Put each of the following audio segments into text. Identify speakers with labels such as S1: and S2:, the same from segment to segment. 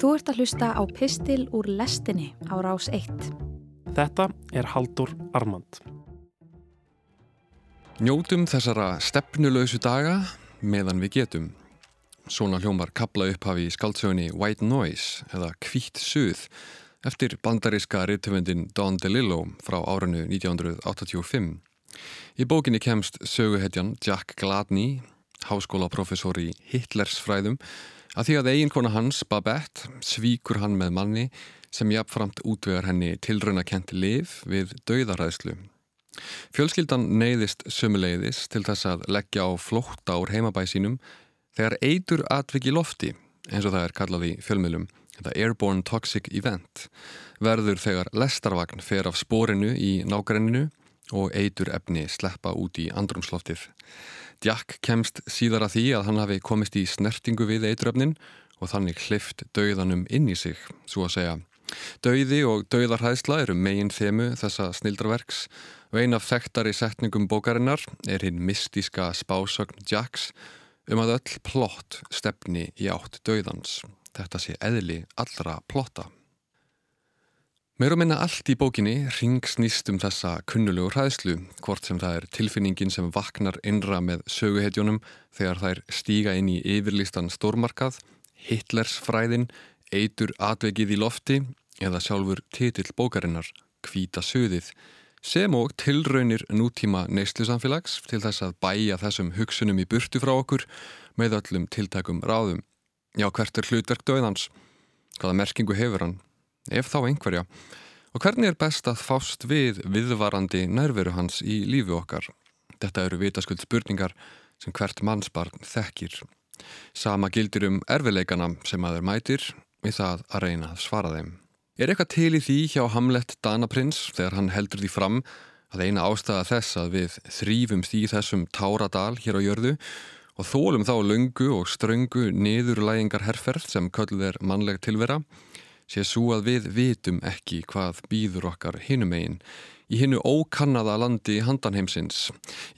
S1: Þú ert að hlusta á Pistil úr lestinni á rás 1.
S2: Þetta er Haldur Armand.
S3: Njótum þessara stefnulausu daga meðan við getum. Svona hljómar kabla upphafi í skaldsögunni White Noise eða Kvítt Suð eftir bandaríska rittöfundin Don DeLillo frá árinu 1985. Í bókinni kemst söguhetjan Jack Gladney, háskólaprofessor í Hitlersfræðum, að því að eiginkona hans, Babette, svíkur hann með manni sem jafnframt útvegar henni tilrauna kent liv við dauðaræðslu. Fjölskyldan neyðist sömuleiðis til þess að leggja á flótta úr heimabæ sínum þegar eitur atviki lofti, eins og það er kallað í fjölmjölum, þetta Airborne Toxic Event, verður þegar lestarvagn fer af spórinu í nágrenninu og eitur efni sleppa út í andrumsloftið. Jack kemst síðar að því að hann hafi komist í snertingu við eituröfnin og þannig hlift dauðanum inn í sig, svo að segja. Dauði og dauðarhæðsla eru megin þemu þessa snildraverks og ein af þekktari setningum bókarinnar er hinn mystíska spásögn Jacks um að öll plott stefni í átt dauðans. Þetta sé eðli allra plotta. Mér og minna allt í bókinni ringsnýst um þessa kunnulegu hræðslu, hvort sem það er tilfinningin sem vaknar innra með söguhetjónum þegar þær stíga inn í yfirlistan stórmarkað, Hitlers-fræðin, eitur atvegið í lofti eða sjálfur titill bókarinnar, Kvíta söðið, sem og tilraunir nútíma neyslusamfélags til þess að bæja þessum hugsunum í burtu frá okkur með öllum tiltakum ráðum. Já, hvert er hlutverk döðans? Hvaða merkingu hefur hann? Ef þá einhverja, og hvernig er best að fást við viðvarandi nærveru hans í lífi okkar? Þetta eru vitaskuld spurningar sem hvert mannsbarn þekkir. Sama gildir um erfileikana sem aður mætir við það að reyna að svara þeim. Er eitthvað til í því hjá Hamlet Danaprins þegar hann heldur því fram að eina ástæða þess að við þrýfumst í þessum táradal hér á jörðu og þólum þá lungu og ströngu niðurlægingar herrferð sem kölluð er mannleg tilvera sé svo að við vitum ekki hvað býður okkar hinum eigin í hinnu ókannaða landi handanheimsins.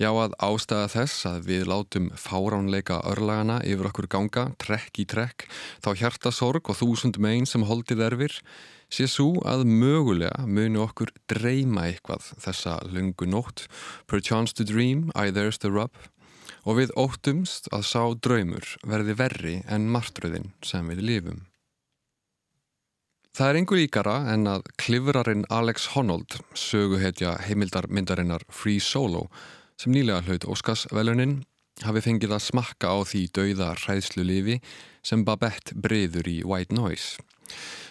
S3: Já að ástæða þess að við látum fáránleika örlagana yfir okkur ganga, trekk í trekk, þá hjarta sorg og þúsund megin sem holdið erfir, sé svo að mögulega muni okkur dreyma eitthvað þessa lungu nótt, per chance to dream, I there's the rub, og við óttumst að sá draumur verði verri en martröðin sem við lifum. Það er einhver líkara en að klifrarinn Alex Honnold, söguhetja heimildarmyndarinnar Free Solo, sem nýlega hlaut Óskarsvelunin, hafi fengið að smakka á því dauða hræðslu lifi sem Babette breyður í White Noise.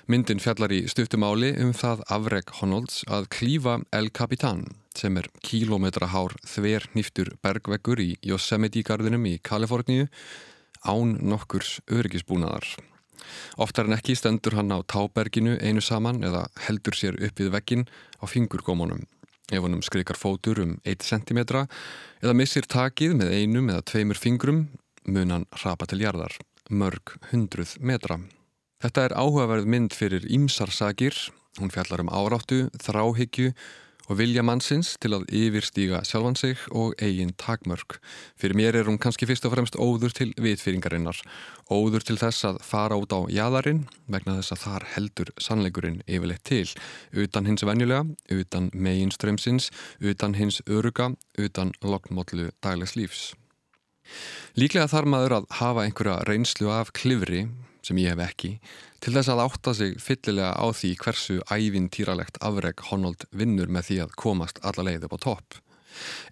S3: Myndin fjallar í stuftumáli um það afreg Honnolds að klífa El Capitan, sem er kílometrahár þver nýftur bergveggur í Yosemite-garðinum í Kaliforníu, án nokkurs öryggisbúnaðar. Oftar en ekki stendur hann á táberginu einu saman eða heldur sér upp við veggin á fingurgómanum. Ef hann skrikar fótur um 1 cm eða missir takið með einum eða tveimur fingrum mun hann rapa til jarðar, mörg hundruð metra. Þetta er áhugaverð mynd fyrir ímsarsakir, hún fjallar um áráttu, þráhyggju og vilja mannsins til að yfirstíga sjálfan sig og eigin takmörk. Fyrir mér er hún kannski fyrst og fremst óður til vitfýringarinnar, óður til þess að fara út á jæðarinn vegna þess að þar heldur sannleikurinn yfirleitt til, utan hins venjulega, utan megin strömsins, utan hins öruga, utan loknmótlu daglegs lífs. Líklega þarf maður að hafa einhverja reynslu af klifri, sem ég hef ekki, til þess að átta sig fyllilega á því hversu ævintýralegt afreg Honnold vinnur með því að komast alla leið upp á topp.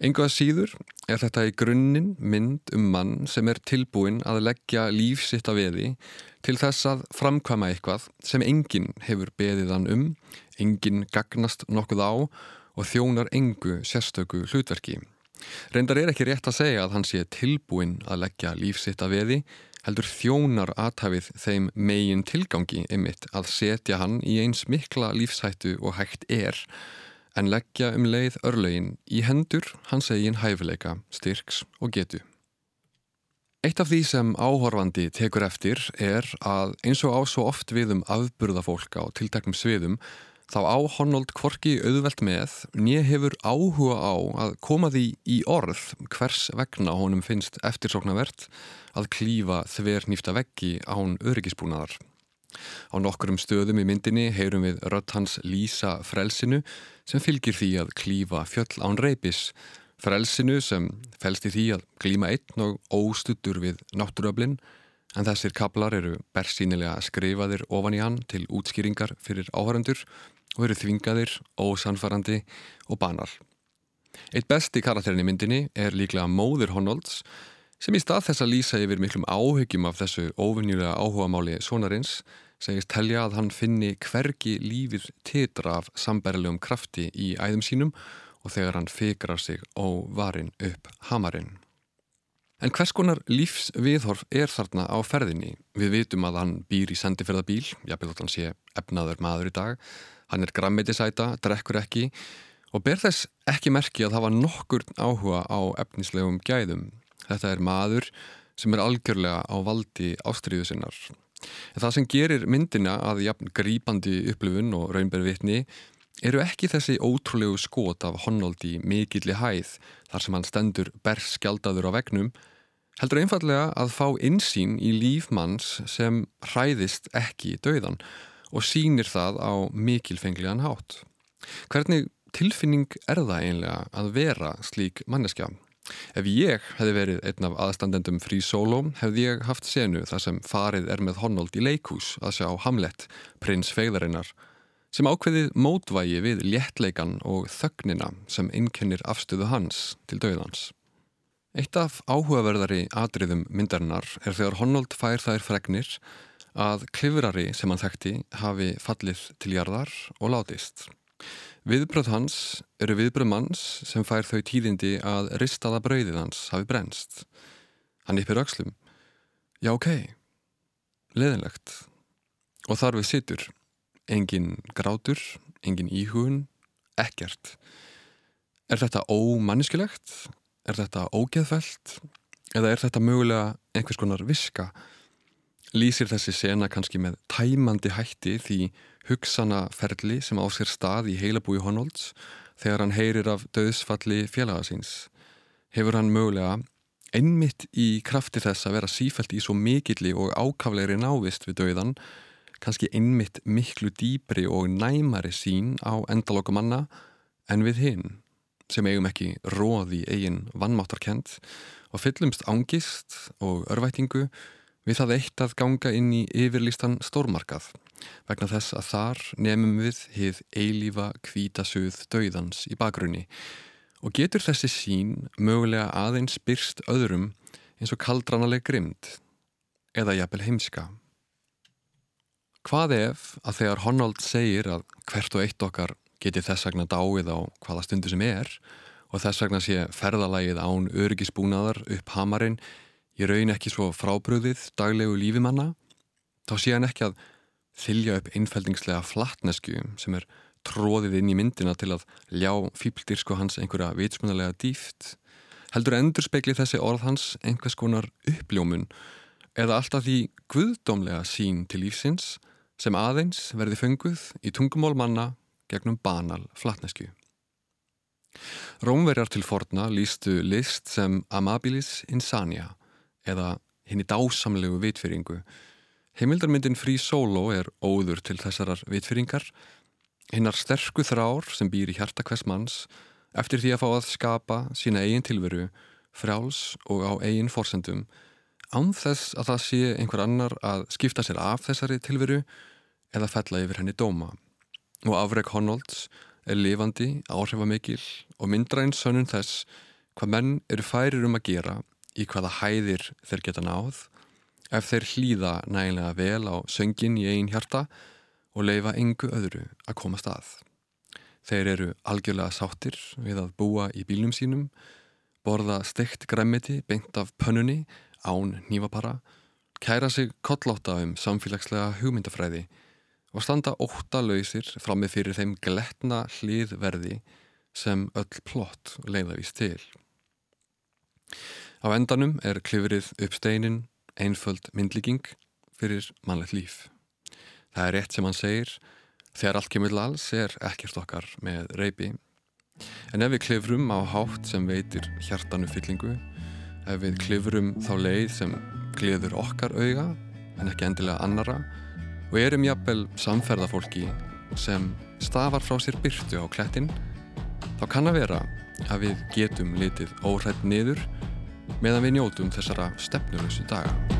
S3: Enguða síður er þetta í grunninn mynd um mann sem er tilbúin að leggja lífsitt að veði til þess að framkvæma eitthvað sem enginn hefur beðiðan um, enginn gagnast nokkuð á og þjónar engu sérstöku hlutverki. Reyndar er ekki rétt að segja að hann sé tilbúin að leggja lífsitt að veði heldur þjónar aðtafið þeim megin tilgangi ymitt að setja hann í eins mikla lífshættu og hægt er en leggja um leið örlögin í hendur hans eigin hæfileika, styrks og getu. Eitt af því sem áhorfandi tekur eftir er að eins og á svo oft við um afburðafólk á tiltaknum sviðum þá á Honnold Kvorki auðvelt með nýja hefur áhuga á að koma því í orð hvers vegna honum finnst eftirsóknarvert að klífa þver nýfta veggi án öryggisbúnaðar. Á nokkrum stöðum í myndinni heyrum við rött hans lýsa frelsinu sem fylgir því að klífa fjöll án reypis. Frelsinu sem fælst í því að glíma einn og óstuttur við náttúröflin en þessir kablar eru bersýnilega skrifaðir ofan í hann til útskýringar fyrir áhörandur og eru þvingaðir, ósanfarandi og banal. Eitt besti karakterin í myndinni er líklega móður Honolds sem í stað þess að lýsa yfir miklum áhyggjum af þessu óvinnjulega áhugamáli sonarins segist telja að hann finni hvergi lífið titra af sambærilegum krafti í æðum sínum og þegar hann fikrar sig á varin upp hamarinn. En hvers konar lífsviðhorf er þarna á ferðinni? Við vitum að hann býr í sendiferðabíl, jápil þótt hann sé efnaður maður í dag, hann er grammetisæta, drekkur ekki og ber þess ekki merki að hafa nokkur áhuga á efnislegum gæðum. Þetta er maður sem er algjörlega á valdi ástriðu sinnar. En það sem gerir myndina að jafn grípandi upplifun og raunberðvitni eru ekki þessi ótrúlegu skot af Honoldi mikilli hæð þar sem hann stendur berskjaldadur á vegnum, heldur einfallega að fá insýn í lífmanns sem hræðist ekki döiðan og sínir það á mikilfengliðan hátt. Hvernig tilfinning er það einlega að vera slík manneskja? Ef ég hefði verið einn af aðstandendum frí sóló hefði ég haft senu þar sem farið er með Honnold í leikús að sjá Hamlet, prins fegðarinnar, sem ákveðið mótvægi við léttleikan og þögnina sem innkennir afstöðu hans til döðans. Eitt af áhugaverðari atriðum myndarinnar er þegar Honnold fær þær fregnir að klifrari sem hann þekkti hafi fallið til jarðar og látist. Viðbröð hans eru viðbröð manns sem fær þau tíðindi að ristaða brauðið hans hafi brennst. Hann yppir aukslum. Já, ok. Leðinlegt. Og þar við sittur. Engin grátur, engin íhugun, ekkert. Er þetta ómanniskilegt? Er þetta ógeðfælt? Eða er þetta mögulega einhvers konar viska? Lýsir þessi sena kannski með tæmandi hætti því hugsanaferli sem á sér stað í heilabúi Honolds þegar hann heyrir af döðsfalli félagasins. Hefur hann mögulega einmitt í krafti þess að vera sífælt í svo mikilli og ákaflegri návist við döðan, kannski einmitt miklu dýbri og næmari sín á endaloka manna en við hinn, sem eigum ekki róði eigin vannmáttarkend og fyllumst ángist og örvætingu við það eitt að ganga inn í yfirlistan stórmarkað vegna þess að þar nefnum við hið eilífa kvítasuð döiðans í bakgrunni og getur þessi sín mögulega aðeins byrst öðrum eins og kaldranaleg grimd eða jafnvel heimska. Hvað ef að þegar Honnold segir að hvert og eitt okkar geti þess vegna dáið á hvaða stundu sem er og þess vegna sé ferðalægið án örgisbúnaðar upp hamarinn ég raun ekki svo frábröðið daglegu lífimanna, þá sé hann ekki að þylja upp einfældingslega flattnesku sem er tróðið inn í myndina til að ljá fýbldirsko hans einhverja vitsmunarlega dýft. Heldur endur speikli þessi orð hans einhvers konar uppljómun eða alltaf því guðdómlega sín til lífsins sem aðeins verði fenguð í tungumól manna gegnum banal flattnesku. Rómverjar til forna lístu list sem amabilis insania eða henni dásamlegu vitfyringu. Heimildarmyndin Free Solo er óður til þessarar vitfyringar, hinnar sterku þrár sem býr í hjarta hvers manns eftir því að fá að skapa sína eigin tilveru, frjáls og á eigin forsendum, án þess að það sé einhver annar að skipta sér af þessari tilveru eða fella yfir henni dóma. Og afreg Honolds er lifandi, áhrifamikil og myndræn sönnun þess hvað menn eru færir um að gera í hvaða hæðir þeir geta náð ef þeir hlýða nægilega vel á söngin í einn hjarta og leifa yngu öðru að koma stað. Þeir eru algjörlega sáttir við að búa í bílnum sínum, borða steikt græmiti beint af pönnunni, án nývapara, kæra sig kollóta um samfélagslega hugmyndafræði og standa óta lausir fram með fyrir þeim gletna hlýðverði sem öll plott leiðavís til. Á endanum er klifrið upp steinin einföld myndlíking fyrir mannlegt líf. Það er rétt sem hann segir, þegar allt kemur til alls er ekkert okkar með reypi. En ef við klifrum á hátt sem veitir hjartanu fyllingu, ef við klifrum þá leið sem gleður okkar auga en ekki endilega annara,
S4: og erum jafnvel samferðafólki sem stafar frá sér byrtu á klettin þá kann að vera að við getum litið óhrætt niður meðan við njótum þessara stefnulösu daga.